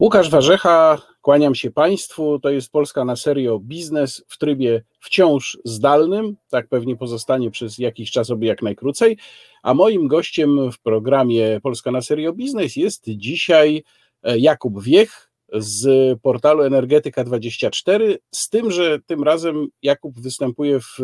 Łukasz Warzecha, kłaniam się Państwu. To jest Polska na serio biznes w trybie wciąż zdalnym. Tak pewnie pozostanie przez jakiś czas, oby jak najkrócej. A moim gościem w programie Polska na serio biznes jest dzisiaj e, Jakub Wiech z portalu Energetyka24. Z tym, że tym razem Jakub występuje w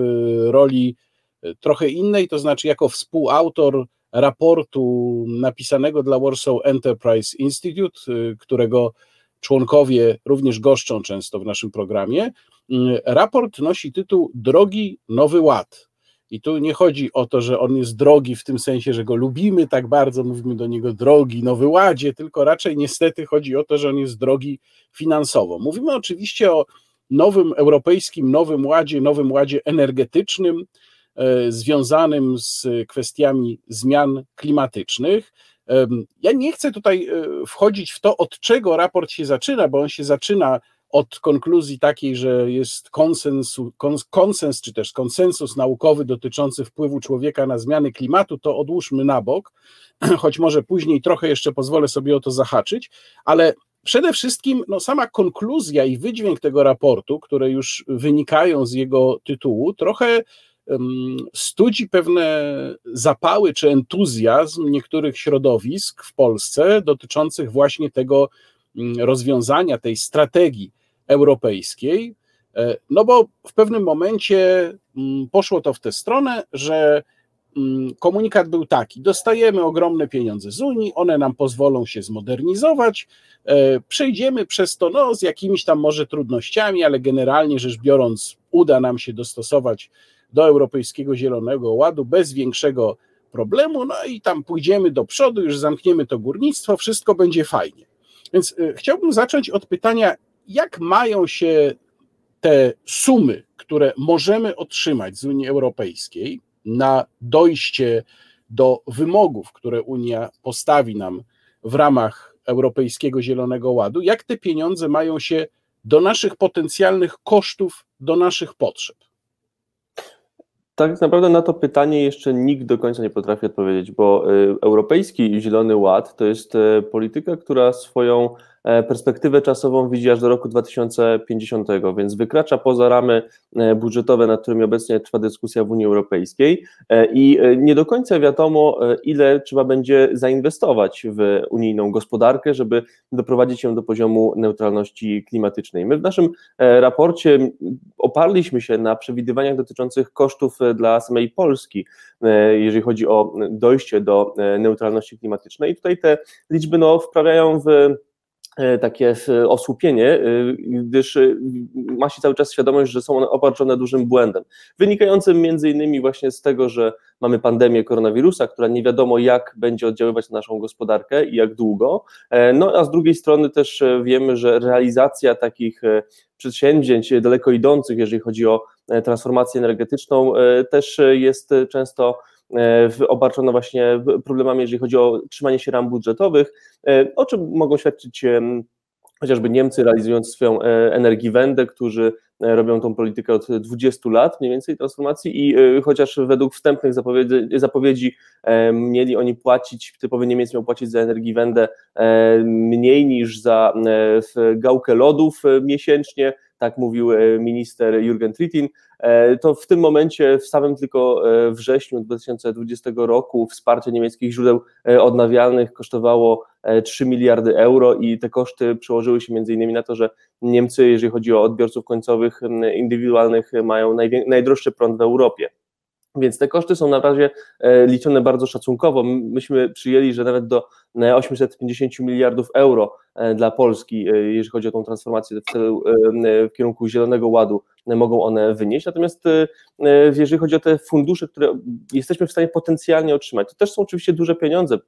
roli e, trochę innej, to znaczy jako współautor raportu napisanego dla Warsaw Enterprise Institute, y, którego członkowie również goszczą często w naszym programie. Y, raport nosi tytuł Drogi Nowy Ład. I tu nie chodzi o to, że on jest drogi w tym sensie, że go lubimy tak bardzo, mówimy do niego drogi, nowy ładzie, tylko raczej niestety chodzi o to, że on jest drogi finansowo. Mówimy oczywiście o nowym europejskim, nowym ładzie, nowym ładzie energetycznym, związanym z kwestiami zmian klimatycznych. Ja nie chcę tutaj e, wchodzić w to, od czego raport się zaczyna, bo on się zaczyna od konkluzji takiej, że jest konsensu, konsens, czy też konsensus naukowy dotyczący wpływu człowieka na zmiany klimatu, to odłóżmy na bok, choć może później trochę jeszcze pozwolę sobie o to zahaczyć, ale przede wszystkim no, sama konkluzja i wydźwięk tego raportu, które już wynikają z jego tytułu, trochę studzi pewne zapały czy entuzjazm niektórych środowisk w Polsce dotyczących właśnie tego mm, rozwiązania, tej strategii europejskiej. E, no bo w pewnym momencie mm, poszło to w tę stronę, że mm, komunikat był taki: dostajemy ogromne pieniądze z Unii, one nam pozwolą się zmodernizować, e, przejdziemy przez to no, z jakimiś tam może trudnościami, ale generalnie rzecz biorąc, uda nam się dostosować do Europejskiego Zielonego Ładu bez większego problemu, no i tam pójdziemy do przodu, już zamkniemy to górnictwo, wszystko będzie fajnie. Więc y, chciałbym zacząć od pytania, jak mają się te sumy, które możemy otrzymać z Unii Europejskiej na dojście do wymogów, które Unia postawi nam w ramach Europejskiego Zielonego Ładu, jak te pieniądze mają się do naszych potencjalnych kosztów, do naszych potrzeb? Tak naprawdę na to pytanie jeszcze nikt do końca nie potrafi odpowiedzieć, bo y, Europejski Zielony Ład to jest y, polityka, która swoją perspektywę czasową widzi aż do roku 2050, więc wykracza poza ramy e, budżetowe, nad którymi obecnie trwa dyskusja w Unii Europejskiej e, i nie do końca wiadomo, ile trzeba będzie zainwestować w unijną gospodarkę, żeby doprowadzić ją do poziomu neutralności klimatycznej. My w naszym raporcie oparliśmy się na przewidywaniach dotyczących kosztów dla samej Polski, jeżeli chodzi o dojście do neutralności klimatycznej. I tutaj te liczby no, wprawiają w E, takie osłupienie, e, gdyż e, ma się cały czas świadomość, że są one obarczone dużym błędem, wynikającym między innymi właśnie z tego, że mamy pandemię koronawirusa, która nie wiadomo jak będzie oddziaływać na naszą gospodarkę i jak długo, no a z drugiej strony też wiemy, że realizacja takich przedsięwzięć daleko idących, jeżeli chodzi o transformację energetyczną, też jest często E, obarczona właśnie problemami, jeżeli chodzi o trzymanie się ram budżetowych, e, o czym mogą świadczyć chociażby Niemcy realizując swoją e, energiewende, którzy robią tą politykę od 20 lat mniej więcej transformacji i chociaż według wstępnych zapowiedzi, zapowiedzi mieli oni płacić, typowy Niemiec miał płacić za energiewende mniej niż za gałkę lodów miesięcznie, tak mówił minister Jürgen Trittin, E, to w tym momencie, w samym tylko e, wrześniu 2020 roku, wsparcie niemieckich źródeł e, odnawialnych kosztowało 3 miliardy euro i te koszty przełożyły się między innymi na to, że Niemcy, jeżeli chodzi o odbiorców końcowych indywidualnych, mają najdroższy prąd w Europie. Więc te koszty są na razie liczone bardzo szacunkowo. Myśmy przyjęli, że nawet do 850 miliardów euro dla Polski, jeżeli chodzi o tą transformację w, celu, w kierunku Zielonego Ładu, mogą one wynieść. Natomiast jeżeli chodzi o te fundusze, które jesteśmy w stanie potencjalnie otrzymać, to też są oczywiście duże pieniądze,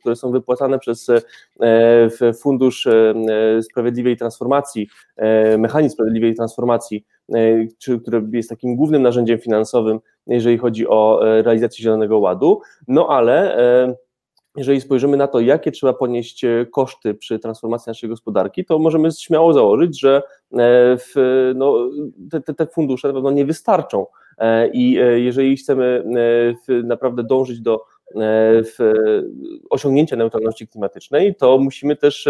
które są wypłacane przez Fundusz Sprawiedliwej Transformacji, Mechanizm Sprawiedliwej Transformacji, czy, który jest takim głównym narzędziem finansowym, jeżeli chodzi o realizację Zielonego Ładu. No ale jeżeli spojrzymy na to, jakie trzeba ponieść e, koszty przy transformacji naszej gospodarki, to możemy śmiało założyć, że e, w, no, te, te fundusze na pewno nie wystarczą. E, I jeżeli chcemy naprawdę dążyć do w osiągnięcia neutralności klimatycznej, to musimy też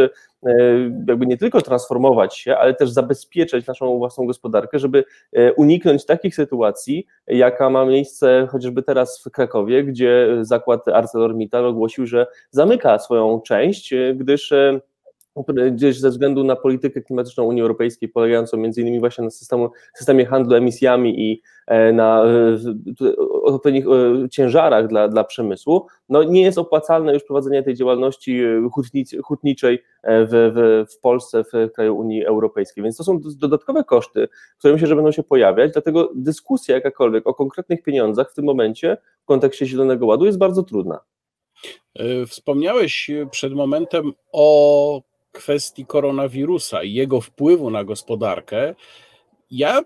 jakby nie tylko transformować się, ale też zabezpieczać naszą własną gospodarkę, żeby uniknąć takich sytuacji, jaka ma miejsce chociażby teraz w Krakowie, gdzie zakład ArcelorMittal ogłosił, że zamyka swoją część, gdyż gdzieś ze względu na politykę klimatyczną Unii Europejskiej, polegającą między innymi właśnie na systemu, systemie handlu emisjami i e, na odpowiednich e, ciężarach dla, dla przemysłu, no nie jest opłacalne już prowadzenie tej działalności e, hutniczej w, w, w Polsce, w kraju Unii Europejskiej. Więc to są dodatkowe koszty, które myślę, że będą się pojawiać, dlatego dyskusja jakakolwiek o konkretnych pieniądzach w tym momencie w kontekście Zielonego Ładu jest bardzo trudna. Wspomniałeś przed momentem o kwestii koronawirusa i jego wpływu na gospodarkę, ja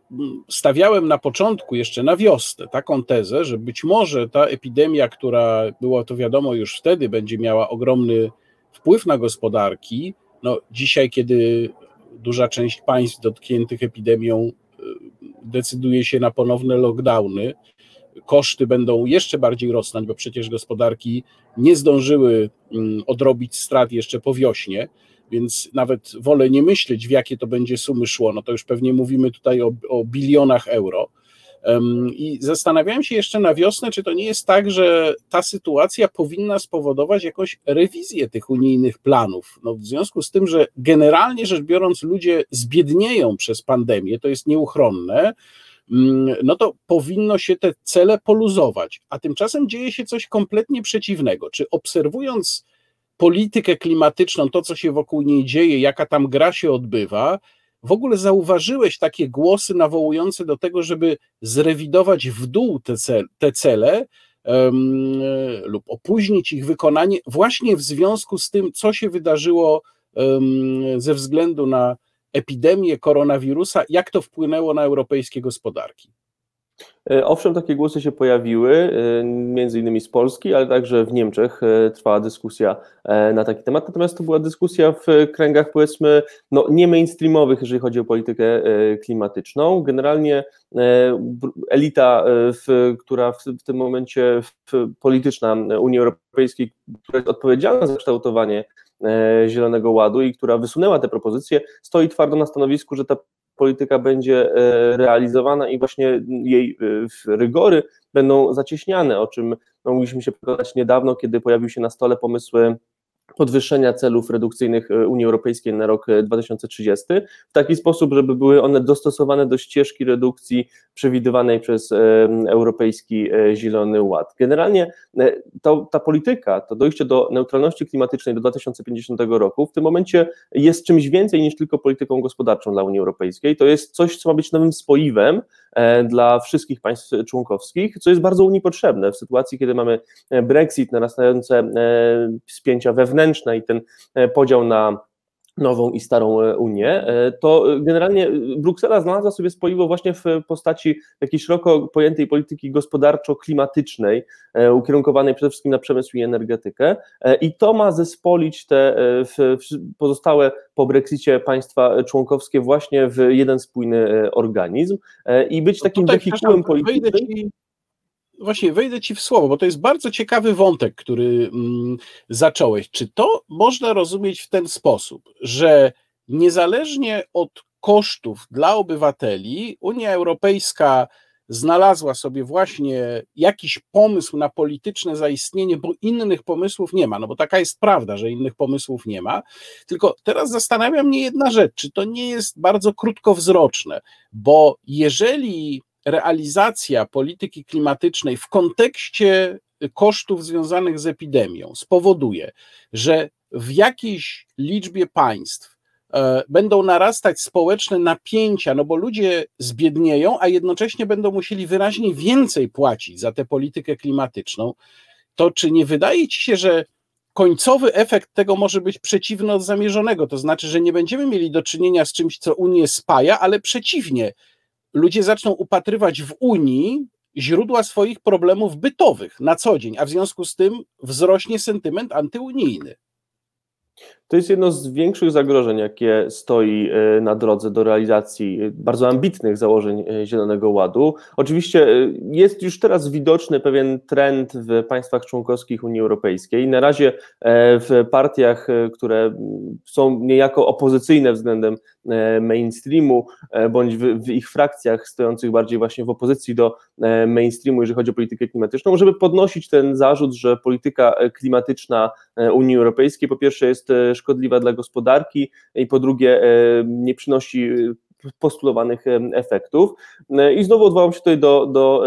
stawiałem na początku, jeszcze na wiosnę, taką tezę, że być może ta epidemia, która była to wiadomo już wtedy, będzie miała ogromny wpływ na gospodarki. No, dzisiaj, kiedy duża część państw dotkniętych epidemią y, decyduje się na ponowne lockdowny, koszty będą jeszcze bardziej rosnąć, bo przecież gospodarki nie zdążyły mm, odrobić strat jeszcze po wiośnie więc nawet wolę nie myśleć, w jakie to będzie sumy szło. No to już pewnie mówimy tutaj o, o bilionach euro. I zastanawiałem się jeszcze na wiosnę, czy to nie jest tak, że ta sytuacja powinna spowodować jakąś rewizję tych unijnych planów. No w związku z tym, że generalnie rzecz biorąc, ludzie zbiednieją przez pandemię, to jest nieuchronne, mm, no to powinno się te cele poluzować. A tymczasem dzieje się coś kompletnie przeciwnego. Czy obserwując politykę klimatyczną, to co się wokół niej dzieje, jaka tam gra się odbywa, w ogóle zauważyłeś takie głosy nawołujące do tego, żeby zrewidować w dół te, cel, te cele um, lub opóźnić ich wykonanie, właśnie w związku z tym, co się wydarzyło um, ze względu na epidemię koronawirusa, jak to wpłynęło na europejskie gospodarki? E, owszem, takie głosy się pojawiły, e, między innymi z Polski, ale także w Niemczech e, trwała dyskusja na taki temat. Natomiast to była dyskusja w kręgach, powiedzmy, no, nie mainstreamowych, jeżeli chodzi o politykę klimatyczną. Generalnie elita, która w tym momencie polityczna Unii Europejskiej, która jest odpowiedzialna za kształtowanie Zielonego Ładu i która wysunęła te propozycje, stoi twardo na stanowisku, że ta polityka będzie e, realizowana i właśnie jej e, rygory będą zacieśniane, o czym mogliśmy się przekonać niedawno, kiedy pojawił się na stole pomysły podwyższenia celów redukcyjnych e, Unii Europejskiej na rok 2030 e, w taki sposób, żeby były one dostosowane do ścieżki redukcji przewidywanej przez e, Europejski Zielony Ład. Generalnie to, ta polityka, to dojście do neutralności klimatycznej do 2050 roku w tym momencie jest czymś więcej niż tylko polityką gospodarczą dla Unii Europejskiej. To jest coś, co ma być nowym spoiwem dla wszystkich państw członkowskich, co jest bardzo Unii potrzebne w sytuacji, kiedy mamy Brexit, narastające spięcia wewnętrzne, i ten e, podział na nową i starą e, Unię, e, to generalnie Bruksela znalazła sobie spoiwo właśnie w postaci jakiejś szeroko pojętej polityki gospodarczo-klimatycznej, ukierunkowanej przede wszystkim na przemysł i energetykę i to ma zespolić te pozostałe po Brexicie państwa członkowskie właśnie w jeden spójny organizm i być takim wehikułem politycznym właśnie wejdę ci w słowo, bo to jest bardzo ciekawy wątek, który mm, zacząłeś. Czy to można rozumieć w ten sposób, że niezależnie od kosztów dla obywateli, Unia Europejska znalazła sobie właśnie jakiś pomysł na polityczne zaistnienie, bo innych pomysłów nie ma, no bo taka jest prawda, że innych pomysłów nie ma. Tylko teraz zastanawia mnie jedna rzecz, czy to nie jest bardzo krótkowzroczne, bo jeżeli realizacja polityki klimatycznej w kontekście kosztów związanych z epidemią spowoduje, że w jakiejś liczbie państw e, będą narastać społeczne napięcia, no bo ludzie zbiednieją, a jednocześnie będą musieli wyraźnie więcej płacić za tę politykę klimatyczną, to czy nie wydaje ci się, że końcowy efekt tego może być przeciwny od zamierzonego? To znaczy, że nie będziemy mieli do czynienia z czymś, co Unię spaja, ale przeciwnie, ludzie zaczną upatrywać w Unii źródła swoich problemów bytowych na co dzień, a w związku z tym wzrośnie sentyment antyunijny. To jest jedno z większych zagrożeń, jakie stoi e, na drodze do realizacji bardzo ambitnych założeń e, Zielonego Ładu. Oczywiście e, jest już teraz widoczny pewien trend w państwach członkowskich Unii Europejskiej. Na razie w partiach, które są niejako opozycyjne względem mainstreamu, bądź w ich frakcjach stojących bardziej właśnie w opozycji do mainstreamu, jeżeli chodzi o politykę klimatyczną, żeby podnosić ten zarzut, że polityka klimatyczna Unii Europejskiej po pierwsze jest szkodliwa dla gospodarki i po drugie e, nie przynosi e, postulowanych e, efektów. I znowu odwołam się tutaj do, do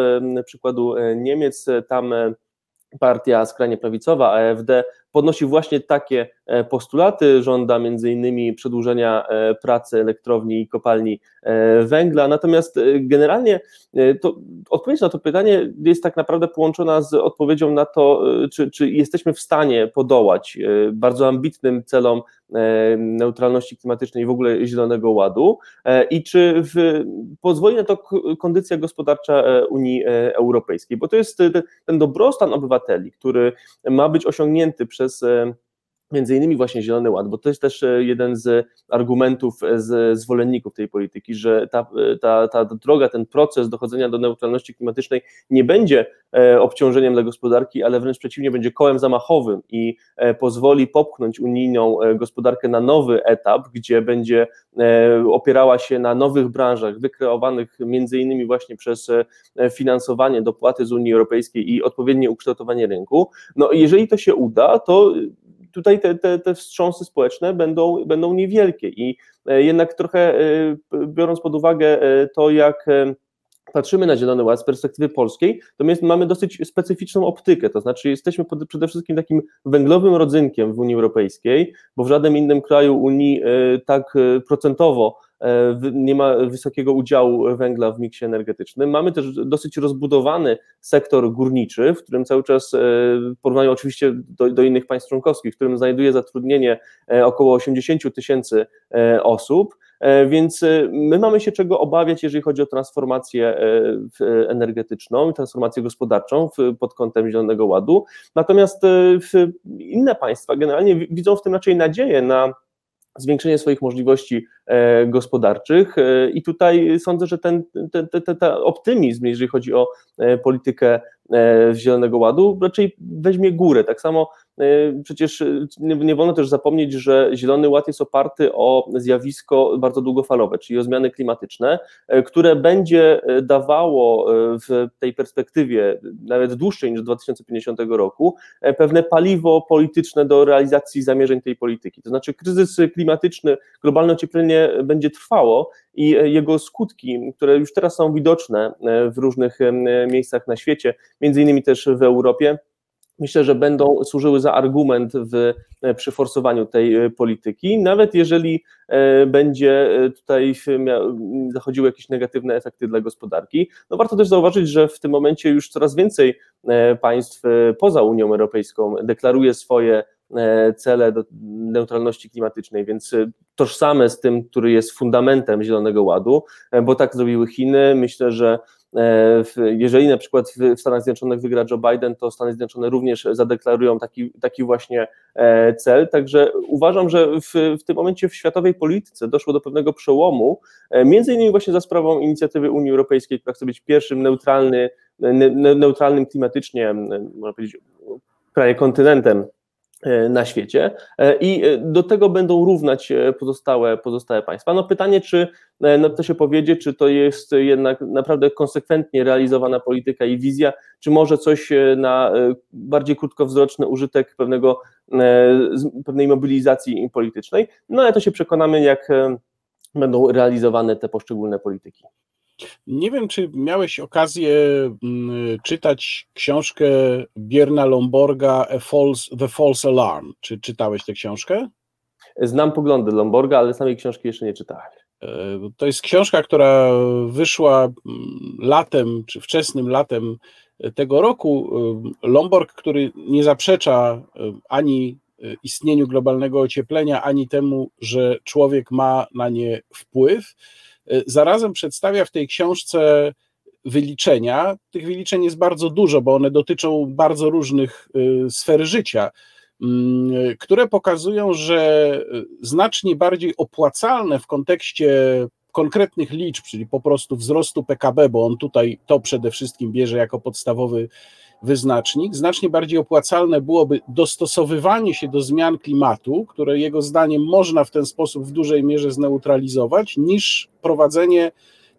przykładu Niemiec. Tam partia skrajnie prawicowa, AfD, podnosi właśnie takie e, postulaty, żąda między innymi przedłużenia e, pracy elektrowni i kopalni e, węgla, natomiast generalnie to, odpowiedź na to pytanie jest tak naprawdę połączona z odpowiedzią na to, czy, czy jesteśmy w stanie podołać bardzo ambitnym celom neutralności klimatycznej i w ogóle Zielonego Ładu i czy w, pozwoli na to kondycja gospodarcza Unii Europejskiej, bo to jest ten dobrostan obywateli, który ma być osiągnięty przez przez e, między innymi właśnie Zielony Ład, bo to jest też e, jeden z argumentów e, z zwolenników tej polityki, że ta, ta, ta droga, ten proces dochodzenia do neutralności klimatycznej nie będzie obciążeniem dla gospodarki, ale wręcz przeciwnie, będzie kołem zamachowym i pozwoli popchnąć unijną gospodarkę na nowy etap, gdzie będzie opierała się na nowych branżach wykreowanych między innymi właśnie przez finansowanie dopłaty z Unii Europejskiej i odpowiednie ukształtowanie rynku. No jeżeli to się uda, to tutaj te, te, te wstrząsy społeczne będą, będą niewielkie i e, jednak trochę e, biorąc pod uwagę e, to, jak patrzymy na Zielony Ład z perspektywy polskiej, to my mamy dosyć specyficzną optykę, to znaczy jesteśmy przede wszystkim takim węglowym rodzynkiem w Unii Europejskiej, bo w żadnym innym kraju Unii tak procentowo nie ma wysokiego udziału węgla w miksie energetycznym. Mamy też dosyć rozbudowany sektor górniczy, w którym cały czas, e, w porównaniu oczywiście do, do innych państw członkowskich, w którym znajduje zatrudnienie e, około 80 tysięcy osób. Więc my mamy się czego obawiać, jeżeli chodzi o transformację energetyczną i transformację gospodarczą pod kątem Zielonego Ładu. Natomiast inne państwa generalnie widzą w tym raczej nadzieję na zwiększenie swoich możliwości e, gospodarczych e, i tutaj sądzę, że ten, ten, ten, ten optymizm, jeżeli chodzi o e, politykę Zielonego Ładu, raczej weźmie górę. Tak samo przecież nie wolno też zapomnieć, że Zielony Ład jest oparty o zjawisko bardzo długofalowe, czyli o zmiany klimatyczne, które będzie dawało w tej perspektywie, nawet dłuższej niż 2050 roku, pewne paliwo polityczne do realizacji zamierzeń tej polityki. To znaczy kryzys klimatyczny, globalne ocieplenie będzie trwało i jego skutki, które już teraz są widoczne w różnych miejscach na świecie, między innymi też w Europie, myślę, że będą służyły za argument w, przy forsowaniu tej e, polityki, nawet jeżeli e, będzie e, tutaj zachodziły jakieś negatywne efekty dla gospodarki. No warto też zauważyć, że w tym momencie już coraz więcej państw poza Unią Europejską deklaruje swoje cele do neutralności klimatycznej, więc tożsame z tym, który jest fundamentem Zielonego Ładu, bo tak zrobiły Chiny. Myślę, że E, jeżeli na przykład w Stanach Zjednoczonych wygra Joe Biden, to Stany Zjednoczone również zadeklarują taki, taki właśnie e, cel. Także uważam, że w, w tym momencie w światowej polityce doszło do pewnego przełomu, e, między innymi właśnie za sprawą inicjatywy Unii Europejskiej, która chce być pierwszym neutralny, neutralnym klimatycznie, można powiedzieć, prawie kontynentem E, na świecie e, i e, do tego będą równać pozostałe, pozostałe państwa. No pytanie, czy no to się powiedzie, czy to jest jednak naprawdę konsekwentnie realizowana polityka i wizja, czy może coś na bardziej krótkowzroczny użytek pewnego, pewnej mobilizacji politycznej, no ale to się przekonamy, jak będą realizowane te poszczególne polityki. Nie wiem, czy miałeś okazję mm, czytać książkę Bierna Lomborga False, The False Alarm. Czy czytałeś tę książkę? Znam poglądy Lomborga, ale samej książki jeszcze nie czytałem. E, to jest książka, która wyszła mm, latem, czy wczesnym latem tego roku. E, Lomborg, który nie zaprzecza e, ani istnieniu globalnego ocieplenia, ani temu, że człowiek ma na nie wpływ, zarazem przedstawia w tej książce wyliczenia. Tych wyliczeń jest bardzo dużo, bo one dotyczą bardzo różnych y, sfer życia. mm, które pokazują, że znacznie bardziej opłacalne w kontekście konkretnych liczb, czyli po prostu wzrostu PKB, bo on tutaj to przede wszystkim bierze jako podstawowy wyznacznik, znacznie bardziej opłacalne byłoby dostosowywanie się do zmian klimatu, które jego zdaniem można w ten sposób w dużej mierze zneutralizować, niż prowadzenie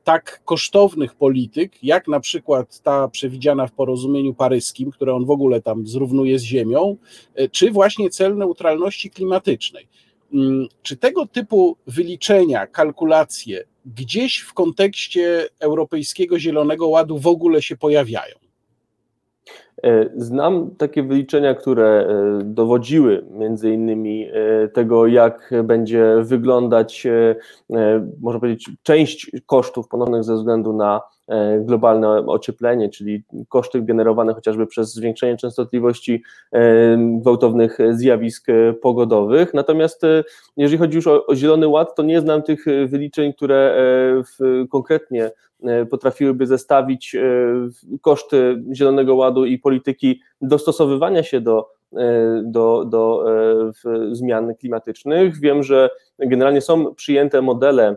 tak kosztownych polityk, jak na przykład ta przewidziana w porozumieniu paryskim, które on w ogóle tam zrównuje z Ziemią, czy właśnie cel neutralności klimatycznej. Mm, czy tego typu wyliczenia, kalkulacje gdzieś w kontekście Europejskiego Zielonego Ładu w ogóle się pojawiają? E, znam takie wyliczenia, które e, dowodziły między innymi e, tego, jak będzie wyglądać, można powiedzieć, część kosztów ponoszonych ze względu na globalne ocieplenie, czyli koszty generowane chociażby przez zwiększenie częstotliwości gwałtownych zjawisk pogodowych. Natomiast jeżeli chodzi już o, o Zielony Ład, to nie znam tych wyliczeń, które w, konkretnie E, potrafiłyby zestawić e, koszty Zielonego Ładu i polityki dostosowywania się do, e, do, do zmian klimatycznych. Wiem, że generalnie są przyjęte modele,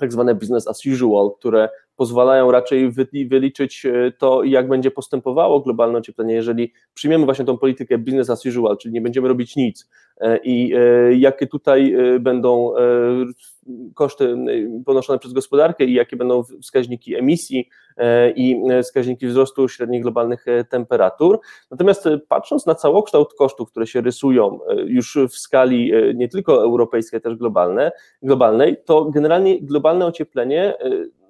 tak zwane business as usual, które pozwalają raczej wyliczyć to, jak będzie postępowało globalne ocieplenie, jeżeli przyjmiemy właśnie tą politykę business as usual, czyli nie będziemy robić nic i jakie tutaj będą koszty ponoszone przez gospodarkę i jakie będą wskaźniki emisji e, i e, wskaźniki wzrostu średnich globalnych e, temperatur. Natomiast patrząc na całokształt kosztów, które się rysują już w skali nie tylko europejskiej, też globalne, globalnej, to generalnie globalne ocieplenie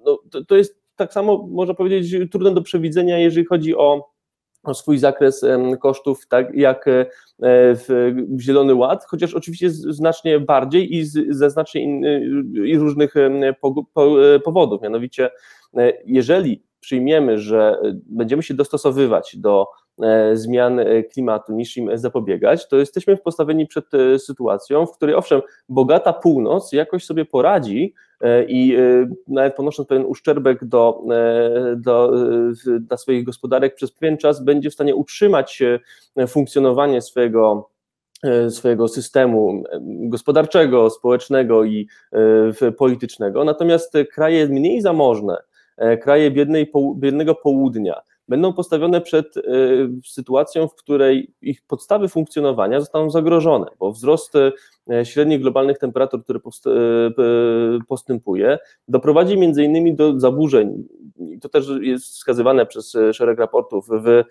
no, to, to jest tak samo, można powiedzieć, trudne do przewidzenia, jeżeli chodzi o o swój zakres kosztów, tak jak e, w Zielony Ład, chociaż oczywiście znacznie bardziej i ze znacznie innych i różnych powodów. Mianowicie, e, jeżeli przyjmiemy, że będziemy się dostosowywać do e, zmian klimatu niż im zapobiegać, to jesteśmy postawieni przed sytuacją, w której owszem, bogata północ jakoś sobie poradzi E, i e, nawet ponosząc pewien uszczerbek do, e, do, dla swoich gospodarek przez pewien czas będzie w stanie utrzymać funkcjonowanie swojego swojego systemu gospodarczego, społecznego i politycznego. Natomiast kraje mniej zamożne, kraje biednej, biednego południa, będą postawione przed sytuacją, w której ich podstawy funkcjonowania zostaną zagrożone, bo wzrost E, średnich globalnych temperatur, który e, postępuje, doprowadzi między innymi do zaburzeń, i to też jest wskazywane przez e, szereg raportów, w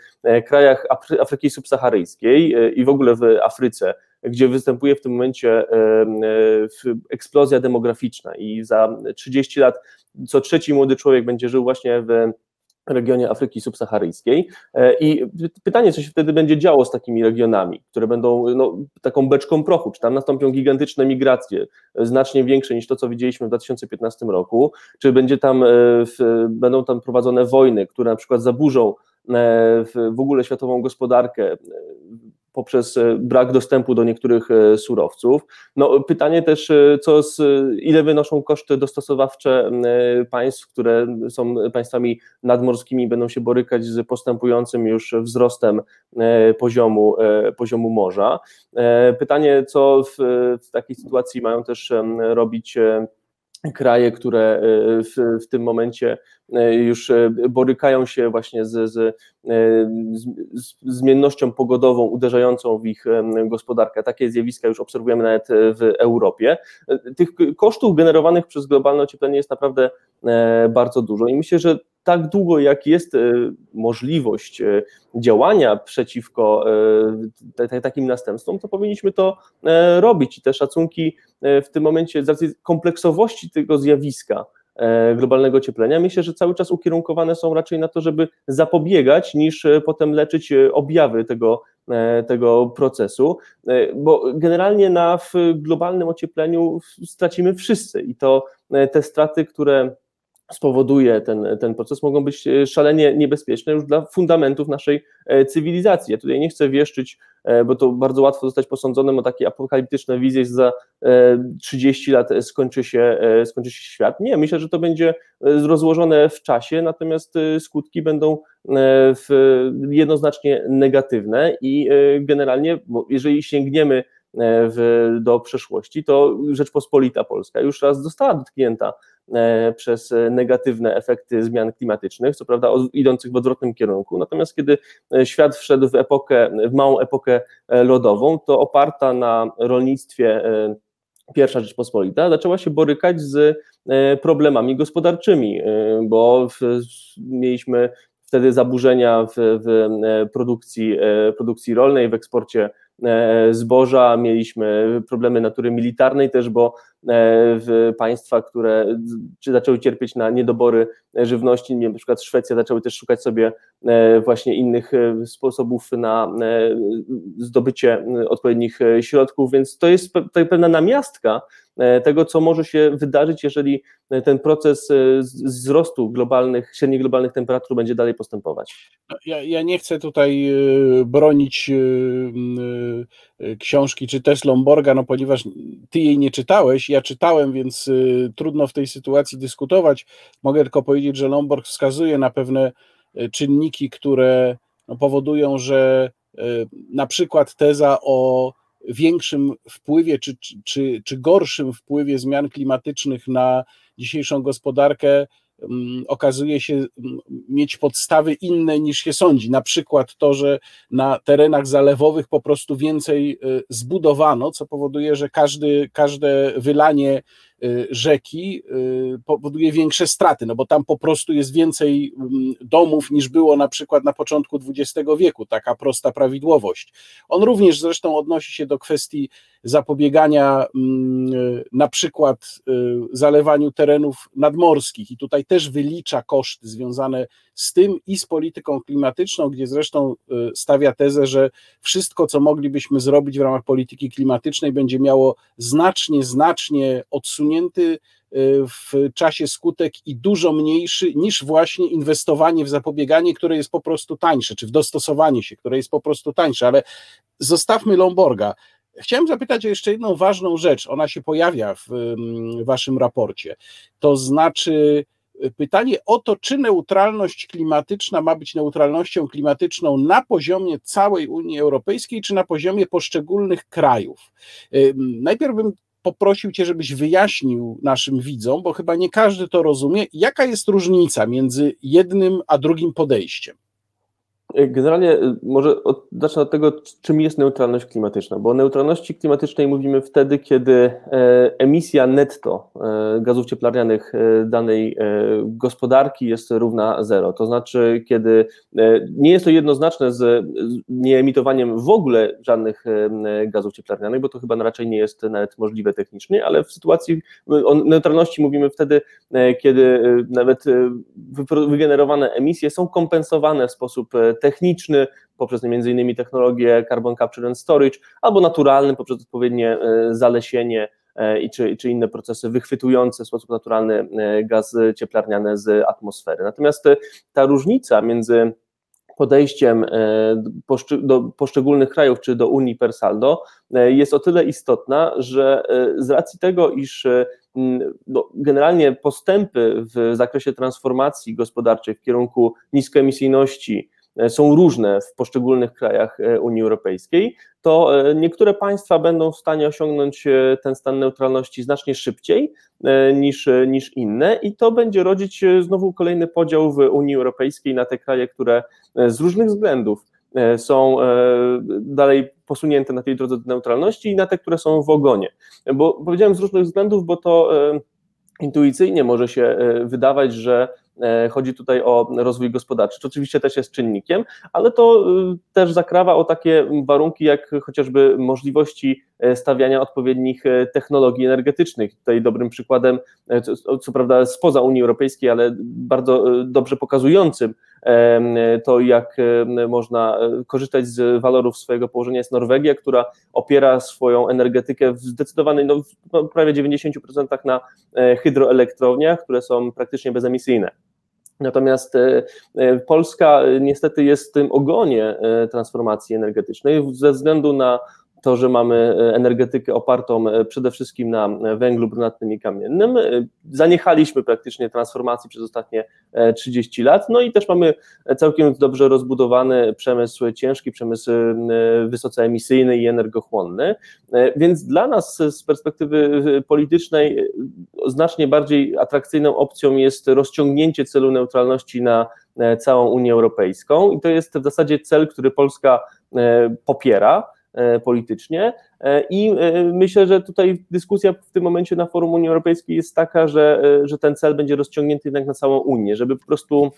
krajach Afryki subsaharyjskiej i w ogóle w Afryce, gdzie występuje w tym momencie eksplozja demograficzna. I za 30 lat co trzeci młody człowiek będzie żył właśnie w regionie Afryki subsaharyjskiej. E, I pytanie, co się wtedy będzie działo z takimi regionami, które będą no, taką beczką prochu, czy tam nastąpią gigantyczne migracje, znacznie większe niż to, co widzieliśmy w 2015 roku, czy będzie tam, e, w, będą tam prowadzone wojny, które na przykład zaburzą e, w, w ogóle światową gospodarkę, poprzez e, brak dostępu do niektórych e, surowców. No, pytanie też, e, co z, ile wynoszą koszty dostosowawcze państw, które są państwami nadmorskimi, będą się borykać z postępującym już wzrostem poziomu, poziomu morza. Pytanie, co w, w takiej sytuacji mają też robić kraje, które w, w tym momencie już e, borykają się właśnie z, z, e, z, z, zmiennością pogodową uderzającą w ich gospodarkę. Takie zjawiska już obserwujemy nawet w Europie. Tych kosztów generowanych przez globalne ocieplenie jest naprawdę bardzo dużo i myślę, że tak długo jak jest możliwość działania przeciwko takim następstwom, to powinniśmy to robić. I te szacunki w tym momencie z racji kompleksowości tego zjawiska, E, globalnego ocieplenia, myślę, że cały czas ukierunkowane są raczej na to, żeby zapobiegać, niż e, potem leczyć e, objawy tego, tego procesu, bo generalnie na globalnym ociepleniu stracimy wszyscy i to te straty, które spowoduje ten, ten proces, mogą być szalenie niebezpieczne już dla fundamentów naszej cywilizacji. Ja tutaj nie chcę wieszczyć, bo to bardzo łatwo zostać posądzonym o takie apokaliptyczne wizje, że za 30 lat skończy się, skończy się świat. Nie, myślę, że to będzie rozłożone w czasie, natomiast skutki będą jednoznacznie negatywne i generalnie, jeżeli sięgniemy E, w, do przeszłości, to Rzeczpospolita Polska już raz została dotknięta e, przez negatywne efekty zmian klimatycznych, co prawda idących w odwrotnym kierunku. Natomiast kiedy e, świat wszedł w epokę, w małą epokę lodową, to oparta na rolnictwie pierwsza Rzeczpospolita zaczęła się borykać z problemami gospodarczymi, bo mieliśmy wtedy zaburzenia w, w produkcji, produkcji rolnej, w eksporcie E, zboża, mieliśmy problemy natury militarnej też, bo e, w państwa, które zaczęły cierpieć na niedobory żywności, na przykład Szwecja, zaczęły też szukać sobie e, właśnie innych sposobów na zdobycie odpowiednich środków, więc to jest pewna namiastka tego, co może się wydarzyć, jeżeli ten proces wzrostu globalnych, średnich globalnych temperatur będzie dalej postępować. Ja, ja nie chcę tutaj bronić książki czy też Lomborga, no ponieważ ty jej nie czytałeś, ja czytałem, więc y, trudno w tej sytuacji dyskutować. Mogę tylko powiedzieć, że Lomborg wskazuje na pewne y, czynniki, które no, powodują, że na przykład teza o większym wpływie czy, czy, czy gorszym wpływie zmian klimatycznych na dzisiejszą gospodarkę okazuje się mm, mieć podstawy inne niż się sądzi. Na przykład to, że na terenach zalewowych po prostu więcej y, zbudowano, co powoduje, że każdy, każde wylanie rzeki y, powoduje większe straty, no bo tam po prostu jest więcej mm, domów niż było na przykład na początku XX wieku, taka prosta prawidłowość. On również zresztą odnosi się do kwestii zapobiegania mm, na przykład y, zalewaniu terenów nadmorskich i tutaj też wylicza koszty związane z tym i z polityką klimatyczną, gdzie zresztą stawia tezę, że wszystko, co moglibyśmy zrobić w ramach polityki klimatycznej, będzie miało znacznie, znacznie odsunięte y, w czasie skutek i dużo mniejszy niż właśnie inwestowanie w zapobieganie, które jest po prostu tańsze, czy w dostosowanie się, które jest po prostu tańsze. Ale zostawmy Lomborga. Chciałem zapytać o jeszcze jedną ważną rzecz. Ona się pojawia w waszym raporcie. To znaczy y, pytanie o to, czy neutralność klimatyczna ma być neutralnością klimatyczną na poziomie całej Unii Europejskiej, czy na poziomie poszczególnych krajów. Y, najpierw bym poprosił Cię, żebyś wyjaśnił naszym widzom, bo chyba nie każdy to rozumie, jaka jest różnica między jednym a drugim podejściem. Generalnie y, może od, zacznę od tego, czym jest neutralność klimatyczna, bo o neutralności klimatycznej mówimy wtedy, kiedy e, emisja netto e, gazów cieplarnianych e, danej gospodarki jest równa zero. To znaczy, kiedy nie jest to jednoznaczne z nieemitowaniem w ogóle żadnych gazów cieplarnianych, bo to chyba raczej nie jest nawet możliwe technicznie, ale w sytuacji o neutralności mówimy wtedy, kiedy nawet wygenerowane emisje są kompensowane w sposób techniczny, poprzez m.in. technologię carbon capture and storage, albo naturalny poprzez odpowiednie e, zalesienie e, i czy, czy inne procesy wychwytujące w sposób naturalny e, gaz cieplarniane z atmosfery. Natomiast ta różnica między podejściem do poszczególnych krajów czy do Unii per saldo jest o tyle istotna, że z racji tego, iż no, generalnie postępy w zakresie transformacji gospodarczej w kierunku niskoemisyjności, są różne w poszczególnych krajach e, Unii Europejskiej, to e, niektóre państwa będą w stanie osiągnąć ten stan neutralności znacznie szybciej niż, niż inne, i to będzie rodzić znowu kolejny podział w Unii Europejskiej na te kraje, które z różnych względów są dalej posunięte na tej drodze do neutralności i na te, które są w ogonie. Bo powiedziałem z różnych względów, bo to intuicyjnie może się wydawać, że E, chodzi tutaj o rozwój gospodarczy, co oczywiście też jest czynnikiem, ale to y, też zakrawa o takie warunki jak chociażby możliwości e, stawiania odpowiednich e, technologii energetycznych. Tutaj dobrym przykładem, co, co prawda spoza Unii Europejskiej, ale bardzo dobrze pokazującym to jak można korzystać z walorów swojego położenia jest Norwegia, która opiera swoją energetykę w zdecydowanej, no, no prawie 90% na hydroelektrowniach, które są praktycznie bezemisyjne. Natomiast Polska niestety jest w tym ogonie transformacji energetycznej ze względu na to, że mamy e, energetykę opartą e, przede wszystkim na e, węglu brunatnym i kamiennym. Zaniechaliśmy praktycznie transformacji przez ostatnie 30 lat, no i też mamy całkiem dobrze rozbudowany przemysł ciężki, przemysł wysoce emisyjny i energochłonny, więc dla nas z perspektywy politycznej znacznie bardziej atrakcyjną opcją jest rozciągnięcie celu neutralności na całą Unię Europejską i to jest w zasadzie cel, który Polska popiera. E, politycznie. E, I e, myślę, że tutaj dyskusja w tym momencie na forum Unii Europejskiej jest taka, że, że ten cel będzie rozciągnięty jednak na całą Unię, żeby po prostu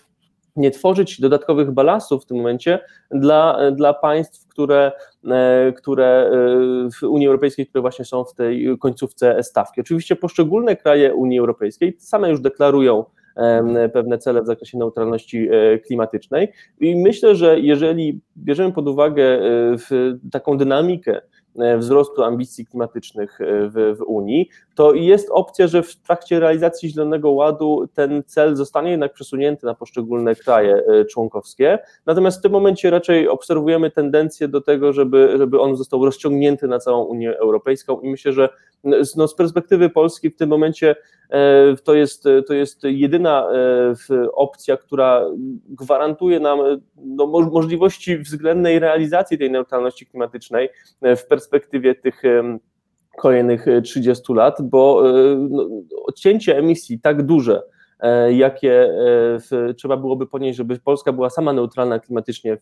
nie tworzyć dodatkowych balastów w tym momencie dla, dla państw, które, które w Unii Europejskiej, które właśnie są w tej końcówce stawki. Oczywiście poszczególne kraje Unii Europejskiej same już deklarują pewne cele w zakresie neutralności e, klimatycznej. I myślę, że jeżeli bierzemy pod uwagę e, taką dynamikę, wzrostu ambicji klimatycznych e, w, w, Unii, to jest opcja, że w trakcie realizacji Zielonego Ładu ten cel zostanie jednak przesunięty na poszczególne kraje e, członkowskie. Natomiast w tym momencie raczej obserwujemy tendencję do tego, żeby, żeby on został rozciągnięty na całą Unię Europejską i myślę, że no, z perspektywy Polski w tym momencie to jest, to jest jedyna opcja, która gwarantuje nam no, możliwości względnej realizacji tej neutralności klimatycznej w perspektywie perspektywie tych kolejnych 30 e, lat, bo e, no, odcięcie emisji tak duże, e, jakie trzeba byłoby ponieść, żeby Polska była sama neutralna klimatycznie w,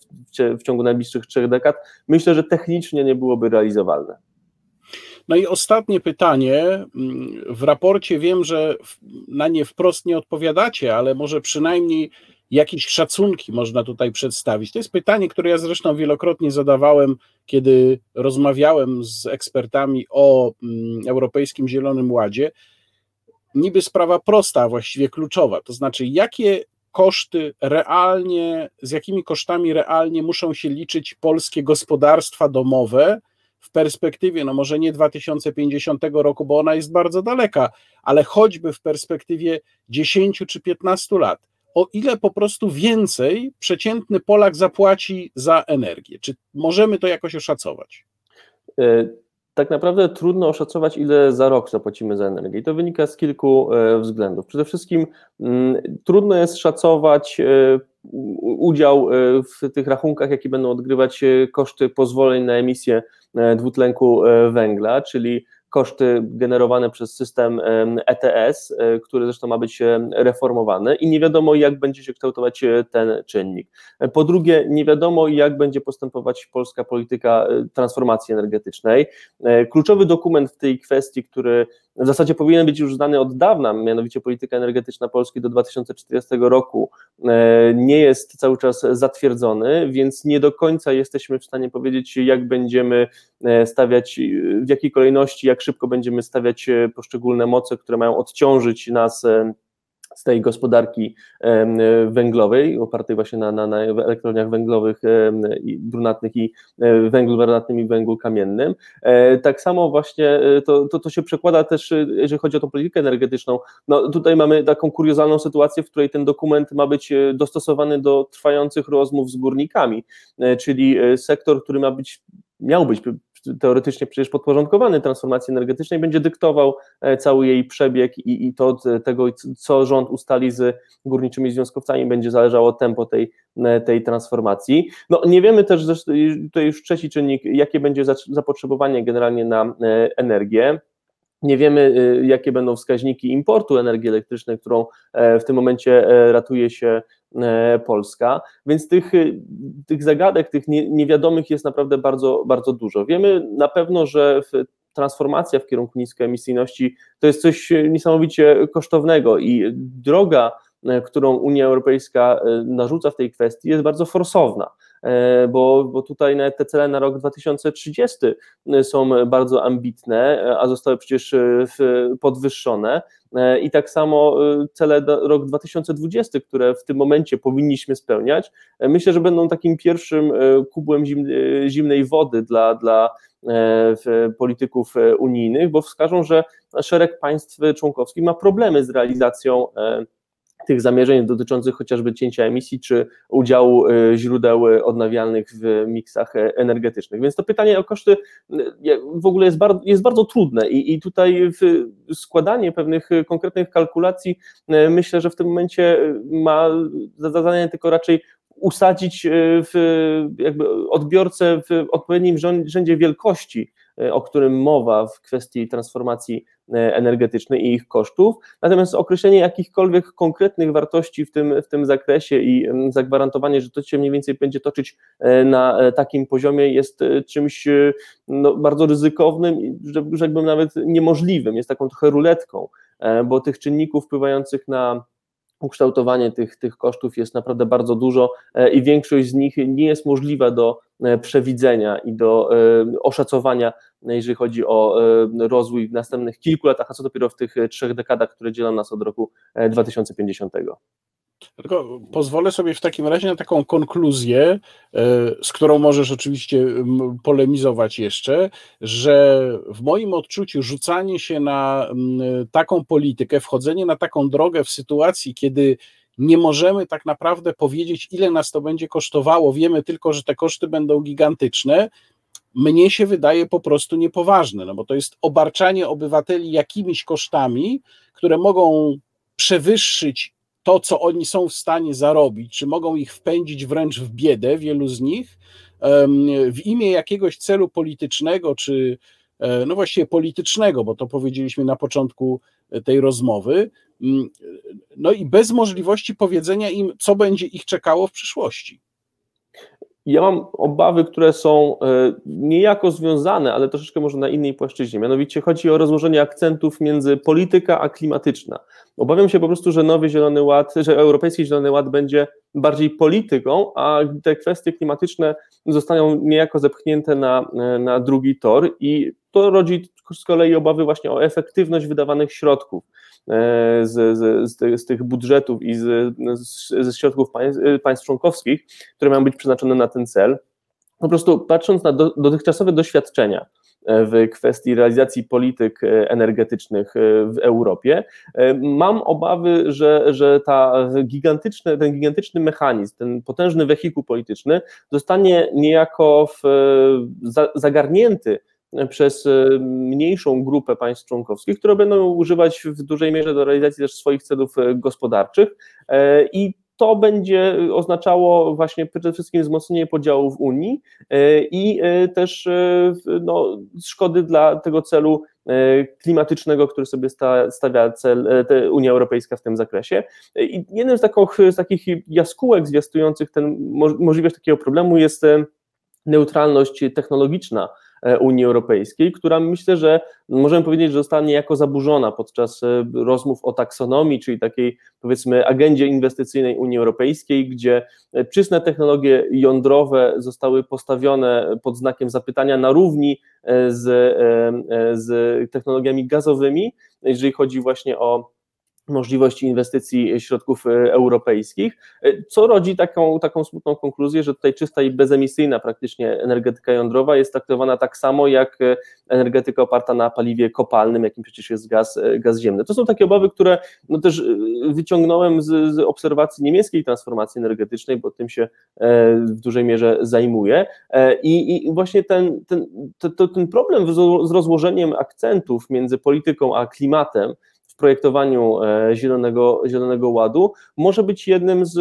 w ciągu najbliższych trzech dekad, myślę, że technicznie nie byłoby realizowalne. No i ostatnie pytanie. W raporcie wiem, że na nie wprost nie odpowiadacie, ale może przynajmniej jakieś szacunki można tutaj przedstawić? To jest pytanie, które ja zresztą wielokrotnie zadawałem, kiedy rozmawiałem z ekspertami o mm, Europejskim Zielonym Ładzie. Niby sprawa prosta, a właściwie kluczowa, to znaczy, jakie koszty realnie, z jakimi kosztami realnie muszą się liczyć polskie gospodarstwa domowe w perspektywie, no może nie 2050 roku, bo ona jest bardzo daleka, ale choćby w perspektywie 10 czy 15 lat o ile po prostu więcej przeciętny Polak zapłaci za energię. Czy możemy to jakoś oszacować? E, tak naprawdę trudno oszacować, ile za rok zapłacimy za energię. I to wynika z kilku e, względów. Przede wszystkim mm, trudno jest szacować e, udział w tych rachunkach, jakie będą odgrywać koszty pozwoleń na emisję dwutlenku węgla, czyli koszty generowane przez system ETS, e, który zresztą ma być reformowany i nie wiadomo, jak będzie się kształtować e, ten czynnik. Po drugie, nie wiadomo, jak będzie postępować polska polityka e, transformacji energetycznej. Kluczowy dokument w tej kwestii, który w zasadzie powinien być już znany od dawna, mianowicie polityka energetyczna Polski do 2040 roku nie jest cały czas zatwierdzony, więc nie do końca jesteśmy w stanie powiedzieć, jak będziemy stawiać, w jakiej kolejności, jak szybko będziemy stawiać e, poszczególne moce, które mają odciążyć nas e, z tej gospodarki węglowej, opartej właśnie na, na, na elektrowniach węglowych, i brunatnych i e, węglu brunatnym i węglu kamiennym. Tak samo właśnie to, to, to się przekłada też, jeżeli chodzi o tą politykę energetyczną. No, tutaj mamy taką kuriozalną sytuację, w której ten dokument ma być dostosowany do trwających rozmów z górnikami, czyli sektor, który ma być miał być teoretycznie przecież podporządkowany transformacji energetycznej, będzie dyktował e, cały jej przebieg i, i to od tego, co rząd ustali z górniczymi związkowcami, będzie zależało tempo tej, e, tej transformacji. No, nie wiemy też, tutaj już trzeci czynnik, jakie będzie zapotrzebowanie generalnie na e, energię. Nie wiemy, jakie będą wskaźniki importu energii elektrycznej, którą w tym momencie ratuje się Polska, więc tych, y, tych zagadek, tych niewiadomych jest naprawdę bardzo, bardzo dużo. Wiemy na pewno, że transformacja w kierunku niskoemisyjności to jest coś niesamowicie kosztownego i droga, e, którą Unia Europejska e, narzuca w tej kwestii jest bardzo forsowna. Bo, bo tutaj nawet te cele na rok 2030 są bardzo ambitne, a zostały przecież podwyższone. I tak samo cele rok 2020, które w tym momencie powinniśmy spełniać, myślę, że będą takim pierwszym kubłem zimnej wody dla, dla polityków unijnych, bo wskażą, że szereg państw członkowskich ma problemy z realizacją tych zamierzeń dotyczących chociażby cięcia emisji czy udziału e, źródeł odnawialnych w miksach e, energetycznych. Więc to pytanie o koszty e, w ogóle jest bardzo, jest bardzo trudne i, i tutaj składanie pewnych konkretnych kalkulacji myślę, że w tym momencie ma za zadanie tylko raczej usadzić w, jakby odbiorcę w odpowiednim rzędzie wielkości E, o którym mowa w kwestii transformacji e, energetycznej i ich kosztów. Natomiast określenie jakichkolwiek konkretnych wartości w tym, w tym zakresie i zagwarantowanie, że to się mniej więcej będzie toczyć e, na takim poziomie jest czymś no, bardzo ryzykownym i rzekłbym nawet niemożliwym, jest taką trochę ruletką, bo tych czynników wpływających na ukształtowanie tych, tych kosztów jest naprawdę bardzo dużo e, i większość z nich nie jest możliwa do e, przewidzenia i do e, oszacowania, jeżeli chodzi o rozwój w następnych kilku latach, a co dopiero w tych trzech dekadach, które dzielą nas od roku 2050. Tylko pozwolę sobie w takim razie na taką konkluzję, e, z którą możesz oczywiście polemizować jeszcze, że w moim odczuciu rzucanie się na taką politykę, wchodzenie na taką drogę w sytuacji, kiedy nie możemy tak naprawdę powiedzieć, ile nas to będzie kosztowało, wiemy tylko, że te koszty będą gigantyczne, mnie się wydaje po prostu niepoważne, no bo to jest obarczanie obywateli jakimiś kosztami, które mogą przewyższyć to, co oni są w stanie zarobić, czy mogą ich wpędzić wręcz w biedę, wielu z nich, w imię jakiegoś celu politycznego, czy e, no właściwie politycznego, bo to powiedzieliśmy na początku tej rozmowy, mm, no i bez możliwości powiedzenia im, co będzie ich czekało w przyszłości. Ja mam obawy, które są e, niejako związane, ale troszeczkę może na innej płaszczyźnie. Mianowicie chodzi o rozłożenie akcentów między polityka a klimatyczna. Obawiam się po prostu, że nowy Zielony Ład, że Europejski Zielony Ład będzie bardziej polityką, a te kwestie klimatyczne zostaną niejako zepchnięte na, na drugi tor i to rodzi z kolei obawy właśnie o efektywność wydawanych środków e, z, z, z tych budżetów i z, ze środków państw, państw członkowskich, które mają być przeznaczone na ten cel. Po prostu patrząc na do, dotychczasowe doświadczenia, w kwestii realizacji polityk e, energetycznych e, w Europie. E, mam obawy, że, że ta ten gigantyczny mechanizm, ten potężny wehikuł polityczny zostanie niejako w, zagarnięty przez mniejszą grupę państw członkowskich, które będą używać w dużej mierze do realizacji też swoich celów gospodarczych i to będzie oznaczało właśnie przede wszystkim wzmocnienie podziałów Unii e, i e, też e, no, szkody dla tego celu klimatycznego, który sobie stawia cel Unia Europejska w tym zakresie. I jednym z, takich, z takich jaskółek zwiastujących ten, możliwość takiego problemu jest neutralność technologiczna Unii Europejskiej, która myślę, że możemy powiedzieć, że została niejako zaburzona podczas e, rozmów o taksonomii, czyli takiej powiedzmy agendzie inwestycyjnej Unii Europejskiej, gdzie e, czyste technologie jądrowe zostały postawione pod znakiem zapytania na równi z, z technologiami gazowymi, jeżeli chodzi właśnie o możliwości inwestycji środków e, europejskich, e, co rodzi taką, taką smutną konkluzję, że tutaj czysta i bezemisyjna praktycznie energetyka jądrowa jest traktowana tak samo jak e, energetyka oparta na paliwie kopalnym, jakim przecież jest gaz, gaz ziemny. To są takie obawy, które no też wyciągnąłem z, z obserwacji niemieckiej transformacji energetycznej, bo tym się w dużej mierze zajmuję i, i właśnie ten, ten, to, ten problem z rozłożeniem akcentów między polityką a klimatem, w projektowaniu e, zielonego, zielonego ładu może być jednym z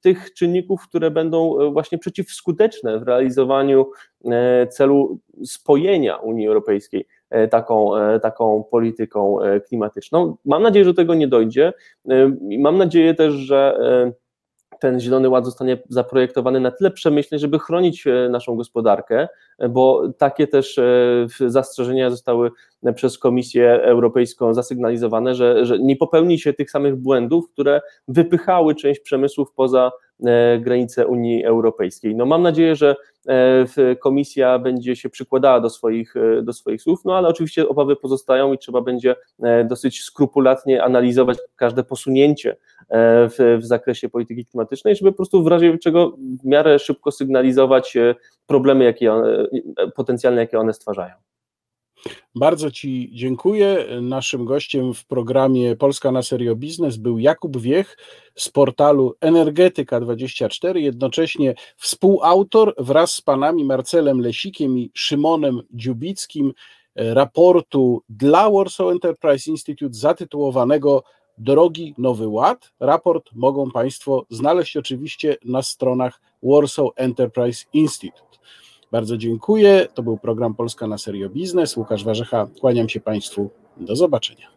tych czynników, które będą e, właśnie przeciwskuteczne w realizowaniu e, celu spojenia Unii Europejskiej taką, taką polityką klimatyczną. Mam nadzieję, że do tego nie dojdzie. Mam nadzieję też, że ten Zielony Ład zostanie zaprojektowany na tyle przemyślnie, żeby chronić e, naszą gospodarkę, bo takie też e, zastrzeżenia zostały przez Komisję Europejską zasygnalizowane, że, że nie popełni się tych samych błędów, które wypychały część przemysłów poza granice Unii Europejskiej. No mam nadzieję, że komisja będzie się przykładała do swoich, do swoich słów, no ale oczywiście obawy pozostają i trzeba będzie dosyć skrupulatnie analizować każde posunięcie w, w zakresie polityki klimatycznej, żeby po prostu w razie czego w miarę szybko sygnalizować problemy, jakie potencjalne, jakie one stwarzają. Bardzo Ci dziękuję. Naszym gościem w programie Polska na Serio Biznes był Jakub Wiech z portalu Energetyka24, jednocześnie współautor wraz z panami Marcelem Lesikiem i Szymonem Dziubickim raportu dla Warsaw Enterprise Institute zatytułowanego Drogi Nowy Ład. Raport mogą Państwo znaleźć oczywiście na stronach Warsaw Enterprise Institute. Bardzo dziękuję. To był program Polska na Serio Biznes. Łukasz Warzecha, kłaniam się Państwu. Do zobaczenia.